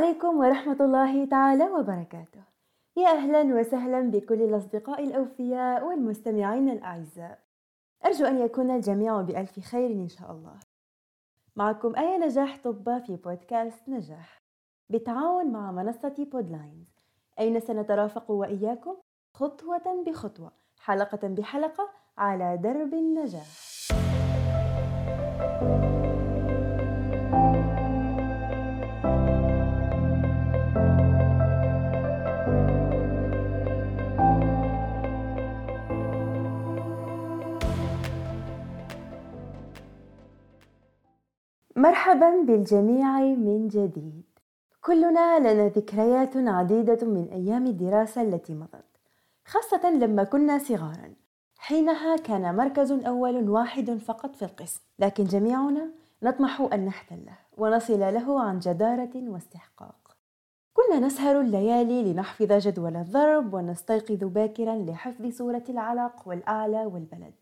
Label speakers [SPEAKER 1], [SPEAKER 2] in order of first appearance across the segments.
[SPEAKER 1] عليكم ورحمة الله تعالى وبركاته. يا أهلا وسهلا بكل الأصدقاء الأوفياء والمستمعين الأعزاء. أرجو أن يكون الجميع بألف خير إن شاء الله. معكم آية نجاح طبة في بودكاست نجاح. بالتعاون مع منصة بودلاينز. أين سنترافق وإياكم؟ خطوة بخطوة حلقة بحلقة على درب النجاح. مرحبا بالجميع من جديد. كلنا لنا ذكريات عديدة من أيام الدراسة التي مضت خاصة لما كنا صغارا. حينها كان مركز أول واحد فقط في القسم لكن جميعنا نطمح أن نحتله ونصل له عن جدارة واستحقاق. كنا نسهر الليالي لنحفظ جدول الضرب ونستيقظ باكرا لحفظ صورة العلق والأعلى والبلد.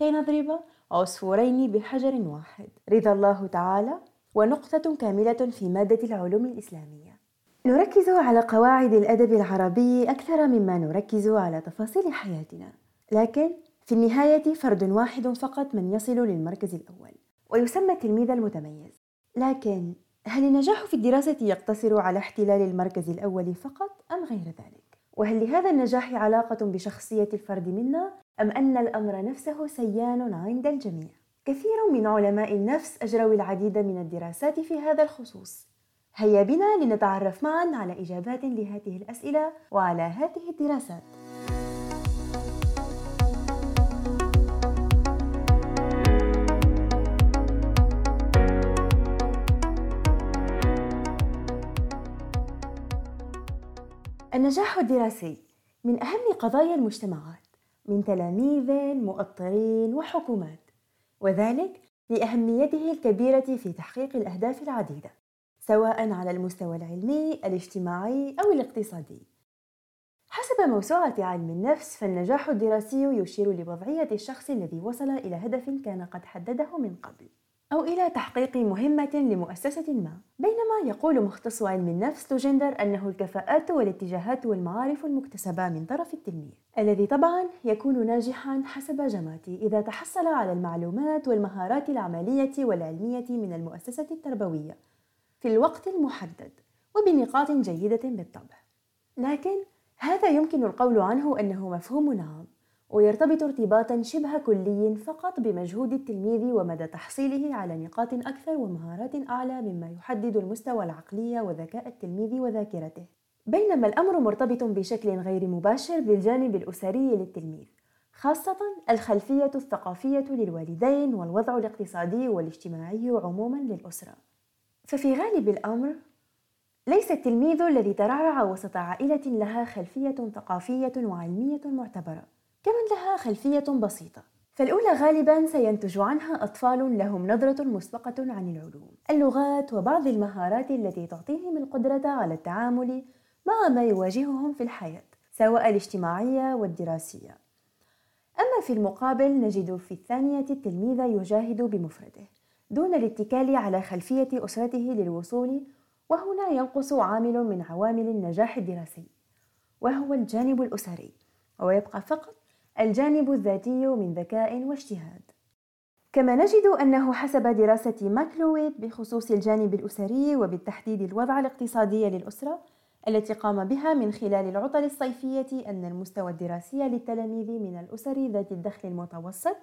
[SPEAKER 1] كي نضرب عصفورين بحجر واحد. رضا الله تعالى ونقطة كاملة في مادة العلوم الإسلامية. نركز على قواعد الأدب العربي أكثر مما نركز على تفاصيل حياتنا. لكن في النهاية فرد واحد فقط من يصل للمركز الأول ويسمى التلميذ المتميز. لكن هل النجاح في الدراسة يقتصر على احتلال المركز الأول فقط أم غير ذلك؟ وهل لهذا النجاح علاقة بشخصية الفرد منا أم أن الأمر نفسه سيان عند الجميع؟ كثير من علماء النفس أجروا العديد من الدراسات في هذا الخصوص هيا بنا لنتعرف معا على إجابات لهذه الأسئلة وعلى هذه الدراسات النجاح الدراسي من أهم قضايا المجتمعات من تلاميذ مؤطرين وحكومات وذلك لأهميته الكبيرة في تحقيق الأهداف العديدة سواء على المستوى العلمي، الاجتماعي أو الاقتصادي. حسب موسوعة علم النفس فالنجاح الدراسي يشير لوضعية الشخص الذي وصل إلى هدف كان قد حدده من قبل. أو إلى تحقيق مهمة لمؤسسة ما. بينما يقول مختص علم النفس لوجندر أنه الكفاءات والاتجاهات والمعارف المكتسبة من طرف التلميذ الذي طبعا يكون ناجحا حسب جماتي إذا تحصل على المعلومات والمهارات العملية والعلمية من المؤسسة التربوية في الوقت المحدد وبنقاط جيدة بالطبع. لكن هذا يمكن القول عنه أنه مفهوم عام ويرتبط ارتباطا شبه كلي فقط بمجهود التلميذ ومدى تحصيله على نقاط أكثر ومهارات أعلى مما يحدد المستوى العقلي وذكاء التلميذ وذاكرته. بينما الأمر مرتبط بشكل غير مباشر بالجانب الأسري للتلميذ خاصة الخلفية الثقافية للوالدين والوضع الاقتصادي والاجتماعي عموما للأسرة. ففي غالب الأمر ليس التلميذ الذي ترعرع وسط عائلة لها خلفية ثقافية وعلمية معتبرة. كمن لها خلفية بسيطة. فالأولى غالبا سينتج عنها أطفال لهم نظرة مسبقة عن العلوم. اللغات وبعض المهارات التي تعطيهم القدرة على التعامل مع ما يواجههم في الحياة سواء الاجتماعية والدراسية. أما في المقابل نجد في الثانية التلميذ يجاهد بمفرده دون الاتكال على خلفية أسرته للوصول وهنا ينقص عامل من عوامل النجاح الدراسي وهو الجانب الأسري ويبقى فقط الجانب الذاتي من ذكاء واجتهاد. كما نجد أنه حسب دراسة ماكلويد بخصوص الجانب الأسري وبالتحديد الوضع الاقتصادي للأسرة التي قام بها من خلال العطل الصيفية أن المستوى الدراسي للتلاميذ من الأسر ذات الدخل المتوسط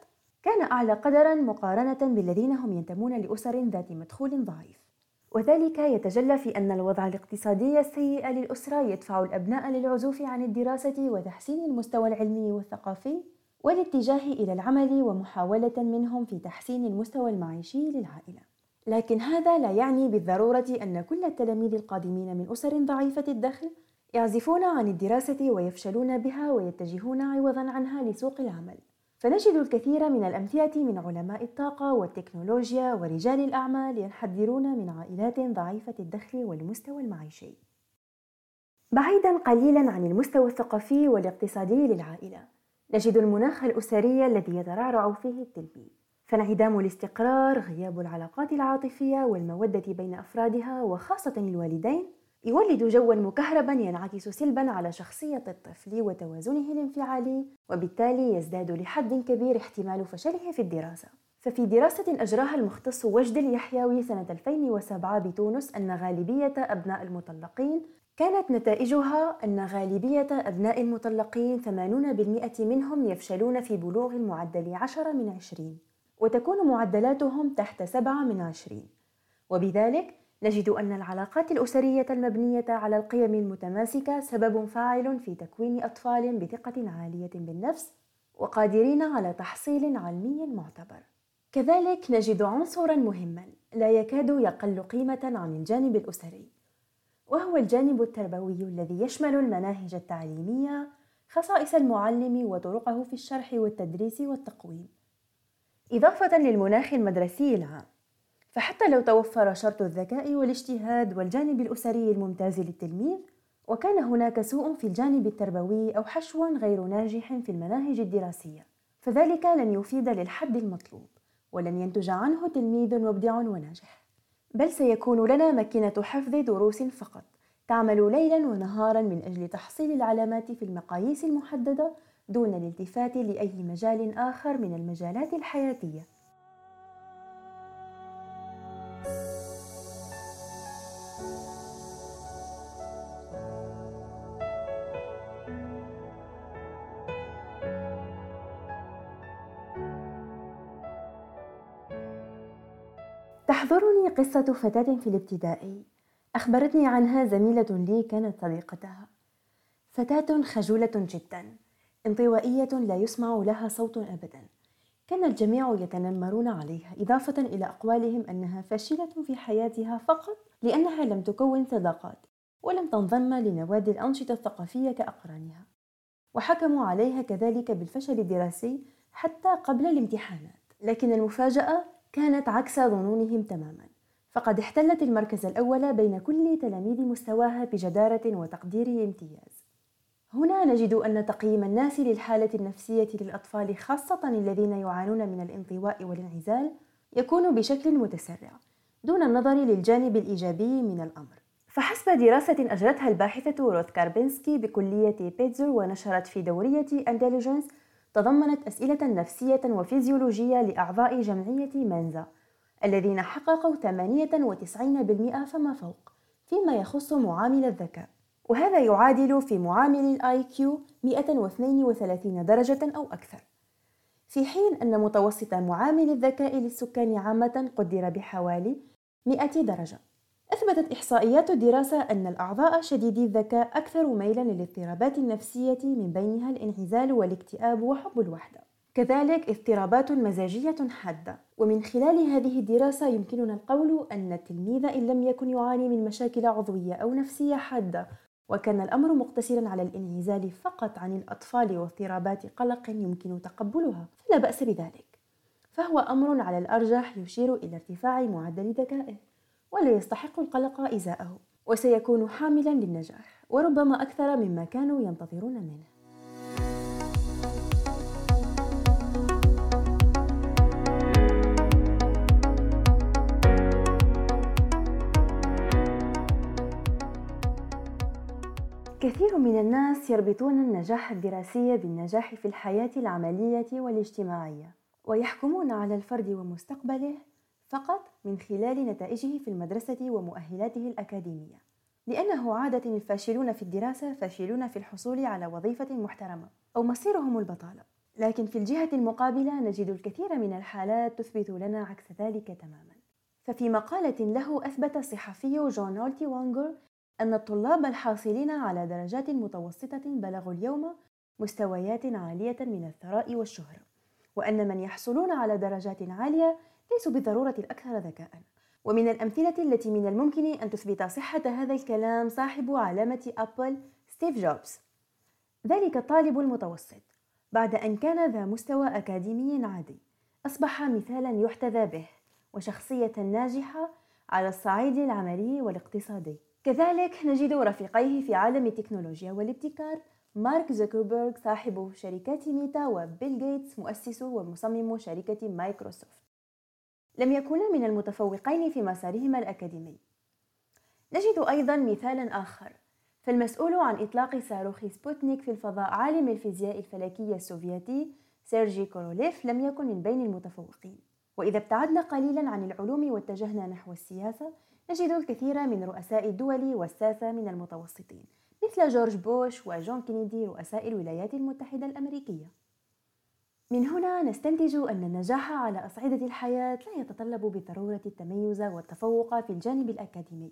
[SPEAKER 1] كان أعلى قدرا مقارنة بالذين هم ينتمون لأسر ذات مدخول ضعيف. وذلك يتجلى في أن الوضع الاقتصادي السيء للأسرة يدفع الأبناء للعزوف عن الدراسة وتحسين المستوى العلمي والثقافي والاتجاه إلى العمل ومحاولة منهم في تحسين المستوى المعيشي للعائلة. لكن هذا لا يعني بالضرورة أن كل التلاميذ القادمين من أسر ضعيفة الدخل يعزفون عن الدراسة ويفشلون بها ويتجهون عوضا عنها لسوق العمل. فنجد الكثير من الأمثلة من علماء الطاقة والتكنولوجيا ورجال الأعمال ينحدرون من عائلات ضعيفة الدخل والمستوى المعيشي. بعيدا قليلا عن المستوى الثقافي والاقتصادي للعائلة، نجد المناخ الأسري الذي يترعرع فيه التلميذ، فانعدام الاستقرار غياب العلاقات العاطفية والمودة بين أفرادها وخاصة الوالدين يولد جوا مكهربا ينعكس سلبا على شخصية الطفل وتوازنه الانفعالي وبالتالي يزداد لحد كبير احتمال فشله في الدراسة. ففي دراسة أجراها المختص وجد اليحيوي سنة 2007 بتونس أن غالبية أبناء المطلقين كانت نتائجها أن غالبية أبناء المطلقين 80% منهم يفشلون في بلوغ المعدل 10 من 20 وتكون معدلاتهم تحت 7 من 20 وبذلك نجد أن العلاقات الأسرية المبنية على القيم المتماسكة سبب فاعل في تكوين أطفال بثقة عالية بالنفس وقادرين على تحصيل علمي معتبر. كذلك نجد عنصرا مهما لا يكاد يقل قيمة عن الجانب الأسري، وهو الجانب التربوي الذي يشمل المناهج التعليمية، خصائص المعلم وطرقه في الشرح والتدريس والتقويم، إضافة للمناخ المدرسي العام. فحتى لو توفر شرط الذكاء والاجتهاد والجانب الأسري الممتاز للتلميذ وكان هناك سوء في الجانب التربوي أو حشو غير ناجح في المناهج الدراسية. فذلك لن يفيد للحد المطلوب ولن ينتج عنه تلميذ مبدع وناجح. بل سيكون لنا ماكينة حفظ دروس فقط تعمل ليلا ونهارا من أجل تحصيل العلامات في المقاييس المحددة دون الالتفات لأي مجال آخر من المجالات الحياتية. تحضرني قصة فتاة في الابتدائي أخبرتني عنها زميلة لي كانت صديقتها. فتاة خجولة جدا انطوائية لا يسمع لها صوت أبدا. كان الجميع يتنمرون عليها إضافة إلى أقوالهم أنها فاشلة في حياتها فقط لأنها لم تكون صداقات ولم تنضم لنوادي الأنشطة الثقافية كأقرانها. وحكموا عليها كذلك بالفشل الدراسي حتى قبل الامتحانات. لكن المفاجأة كانت عكس ظنونهم تماما فقد احتلت المركز الأول بين كل تلاميذ مستواها بجدارة وتقدير امتياز. هنا نجد أن تقييم الناس للحالة النفسية للأطفال خاصة الذين يعانون من الانطواء والانعزال يكون بشكل متسرع دون النظر للجانب الإيجابي من الأمر. فحسب دراسة أجرتها الباحثة روث كاربينسكي بكلية بيتزر ونشرت في دورية Intelligence تضمنت أسئلة نفسية وفيزيولوجية لأعضاء جمعية مانزا الذين حققوا 98% فما فوق فيما يخص معامل الذكاء. وهذا يعادل في معامل ال IQ 132 درجة أو أكثر. في حين أن متوسط معامل الذكاء للسكان عامة قدر بحوالي 100 درجة. أثبتت إحصائيات الدراسة أن الأعضاء شديدي الذكاء أكثر ميلا للاضطرابات النفسية من بينها الانعزال والاكتئاب وحب الوحدة. كذلك اضطرابات مزاجية حادة. ومن خلال هذه الدراسة يمكننا القول أن التلميذ إن لم يكن يعاني من مشاكل عضوية أو نفسية حادة وكان الأمر مقتصرا على الانعزال فقط عن الأطفال واضطرابات قلق يمكن تقبلها فلا بأس بذلك. فهو أمر على الأرجح يشير إلى ارتفاع معدل ذكائه. ولا يستحق القلق إزاءه وسيكون حاملا للنجاح وربما أكثر مما كانوا ينتظرون منه. كثير من الناس يربطون النجاح الدراسي بالنجاح في الحياة العملية والاجتماعية ويحكمون على الفرد ومستقبله فقط من خلال نتائجه في المدرسة ومؤهلاته الأكاديمية. لأنه عادة الفاشلون في الدراسة فاشلون في الحصول على وظيفة محترمة أو مصيرهم البطالة. لكن في الجهة المقابلة نجد الكثير من الحالات تثبت لنا عكس ذلك تماما. ففي مقالة له أثبت الصحفي جون نولتي وانجر أن الطلاب الحاصلين على درجات متوسطة بلغوا اليوم مستويات عالية من الثراء والشهرة وأن من يحصلون على درجات عالية ليسوا بالضرورة الأكثر ذكاء. ومن الأمثلة التي من الممكن أن تثبت صحة هذا الكلام صاحب علامة أبل ستيف جوبز. ذلك الطالب المتوسط. بعد أن كان ذا مستوى أكاديمي عادي أصبح مثالا يحتذى به وشخصية ناجحة على الصعيد العملي والاقتصادي. كذلك نجد رفيقيه في عالم التكنولوجيا والابتكار مارك زوكربيرغ صاحب شركات ميتا وبيل جيتس مؤسس ومصمم شركة مايكروسوفت. لم يكونا من المتفوقين في مسارهما الأكاديمي. نجد أيضا مثالا آخر فالمسؤول عن إطلاق صاروخ سبوتنيك في الفضاء عالم الفيزياء الفلكية السوفيتي سيرجي كوروليف لم يكن من بين المتفوقين. وإذا ابتعدنا قليلا عن العلوم واتجهنا نحو السياسة نجد الكثير من رؤساء الدول والساسة من المتوسطين مثل جورج بوش وجون كينيدي رؤساء الولايات المتحدة الأمريكية. من هنا نستنتج أن النجاح على أصعدة الحياة لا يتطلب بالضرورة التميز والتفوق في الجانب الأكاديمي.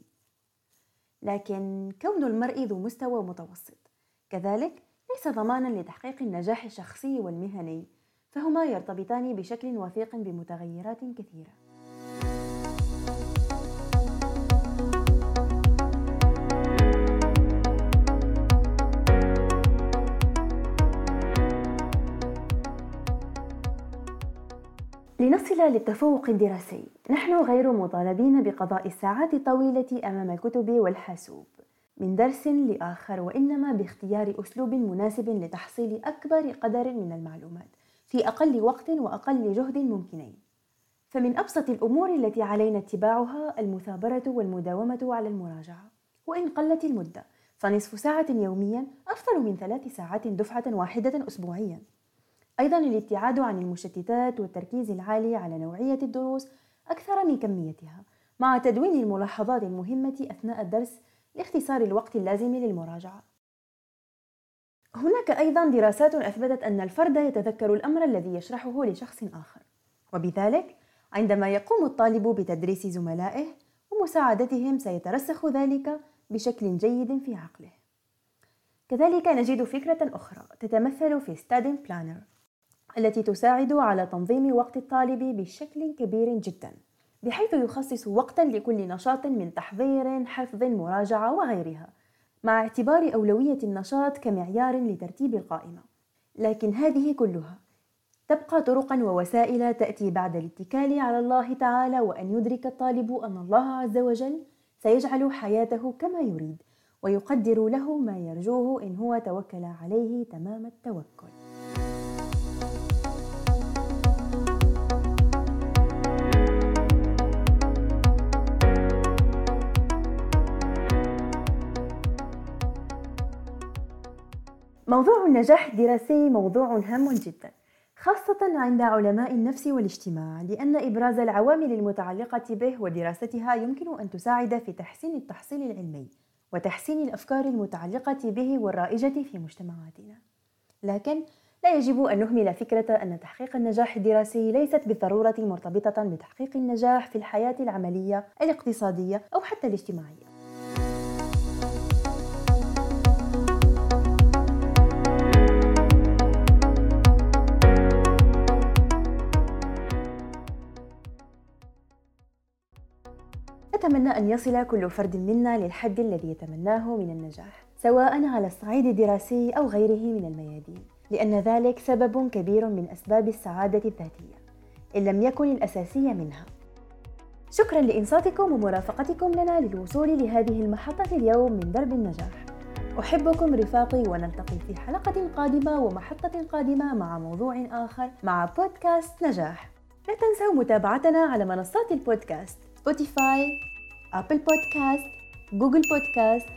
[SPEAKER 1] لكن كون المرء ذو مستوى متوسط كذلك ليس ضمانا لتحقيق النجاح الشخصي والمهني فهما يرتبطان بشكل وثيق بمتغيرات كثيرة. لنصل للتفوق الدراسي. نحن غير مطالبين بقضاء الساعات الطويلة أمام الكتب والحاسوب. من درس لآخر وإنما باختيار أسلوب مناسب لتحصيل أكبر قدر من المعلومات في أقل وقت وأقل جهد ممكنين. فمن أبسط الأمور التي علينا اتباعها المثابرة والمداومة على المراجعة. وإن قلت المدة فنصف ساعة يوميا أفضل من ثلاث ساعات دفعة واحدة أسبوعيا. أيضا الابتعاد عن المشتتات والتركيز العالي على نوعية الدروس أكثر من كميتها مع تدوين الملاحظات المهمة أثناء الدرس لاختصار الوقت اللازم للمراجعة. هناك أيضا دراسات أثبتت أن الفرد يتذكر الأمر الذي يشرحه لشخص آخر وبذلك عندما يقوم الطالب بتدريس زملائه ومساعدتهم سيترسخ ذلك بشكل جيد في عقله. كذلك نجد فكرة أخرى تتمثل في ستادين بلانر التي تساعد على تنظيم وقت الطالب بشكل كبير جدا بحيث يخصص وقتا لكل نشاط من تحضير حفظ مراجعة وغيرها مع اعتبار أولوية النشاط كمعيار لترتيب القائمة. لكن هذه كلها تبقى طرقا ووسائل تأتي بعد الاتكال على الله تعالى وأن يدرك الطالب أن الله عز وجل سيجعل حياته كما يريد ويقدر له ما يرجوه إن هو توكل عليه تمام التوكل. موضوع النجاح الدراسي موضوع هام جدا خاصة عند علماء النفس والاجتماع لأن إبراز العوامل المتعلقة به ودراستها يمكن أن تساعد في تحسين التحصيل العلمي وتحسين الأفكار المتعلقة به والرائجة في مجتمعاتنا. لكن لا يجب أن نهمل فكرة أن تحقيق النجاح الدراسي ليست بالضرورة مرتبطة بتحقيق النجاح في الحياة العملية الاقتصادية أو حتى الاجتماعية. أتمنى أن يصل كل فرد منا للحد الذي يتمناه من النجاح سواء على الصعيد الدراسي أو غيره من الميادين لأن ذلك سبب كبير من أسباب السعادة الذاتية إن لم يكن الأساسية منها. شكرا لإنصاتكم ومرافقتكم لنا للوصول لهذه المحطة اليوم من درب النجاح. أحبكم رفاقي ونلتقي في حلقة قادمة ومحطة قادمة مع موضوع آخر مع بودكاست نجاح. لا تنسوا متابعتنا على منصات البودكاست Spotify Apple Podcast Google Podcast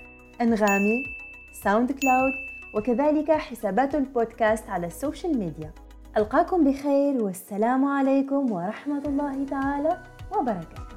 [SPEAKER 1] أنغامي SoundCloud وكذلك حسابات البودكاست على ال social media. ألقاكم بخير والسلام عليكم ورحمة الله تعالى وبركاته.